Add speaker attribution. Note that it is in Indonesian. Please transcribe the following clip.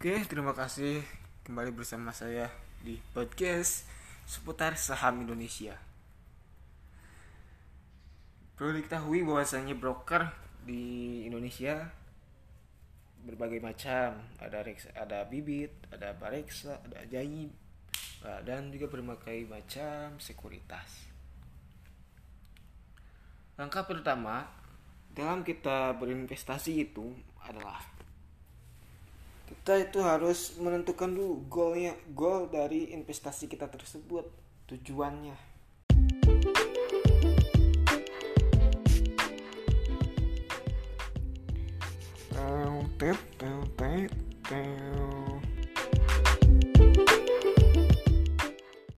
Speaker 1: Oke, terima kasih kembali bersama saya di podcast seputar saham Indonesia. Perlu diketahui bahwasanya broker di Indonesia berbagai macam, ada Rex, ada Bibit, ada Bareksa, ada Ajaib, dan juga berbagai macam sekuritas. Langkah pertama dalam kita berinvestasi itu adalah kita itu harus menentukan dulu goalnya goal dari investasi kita tersebut tujuannya. Tel tel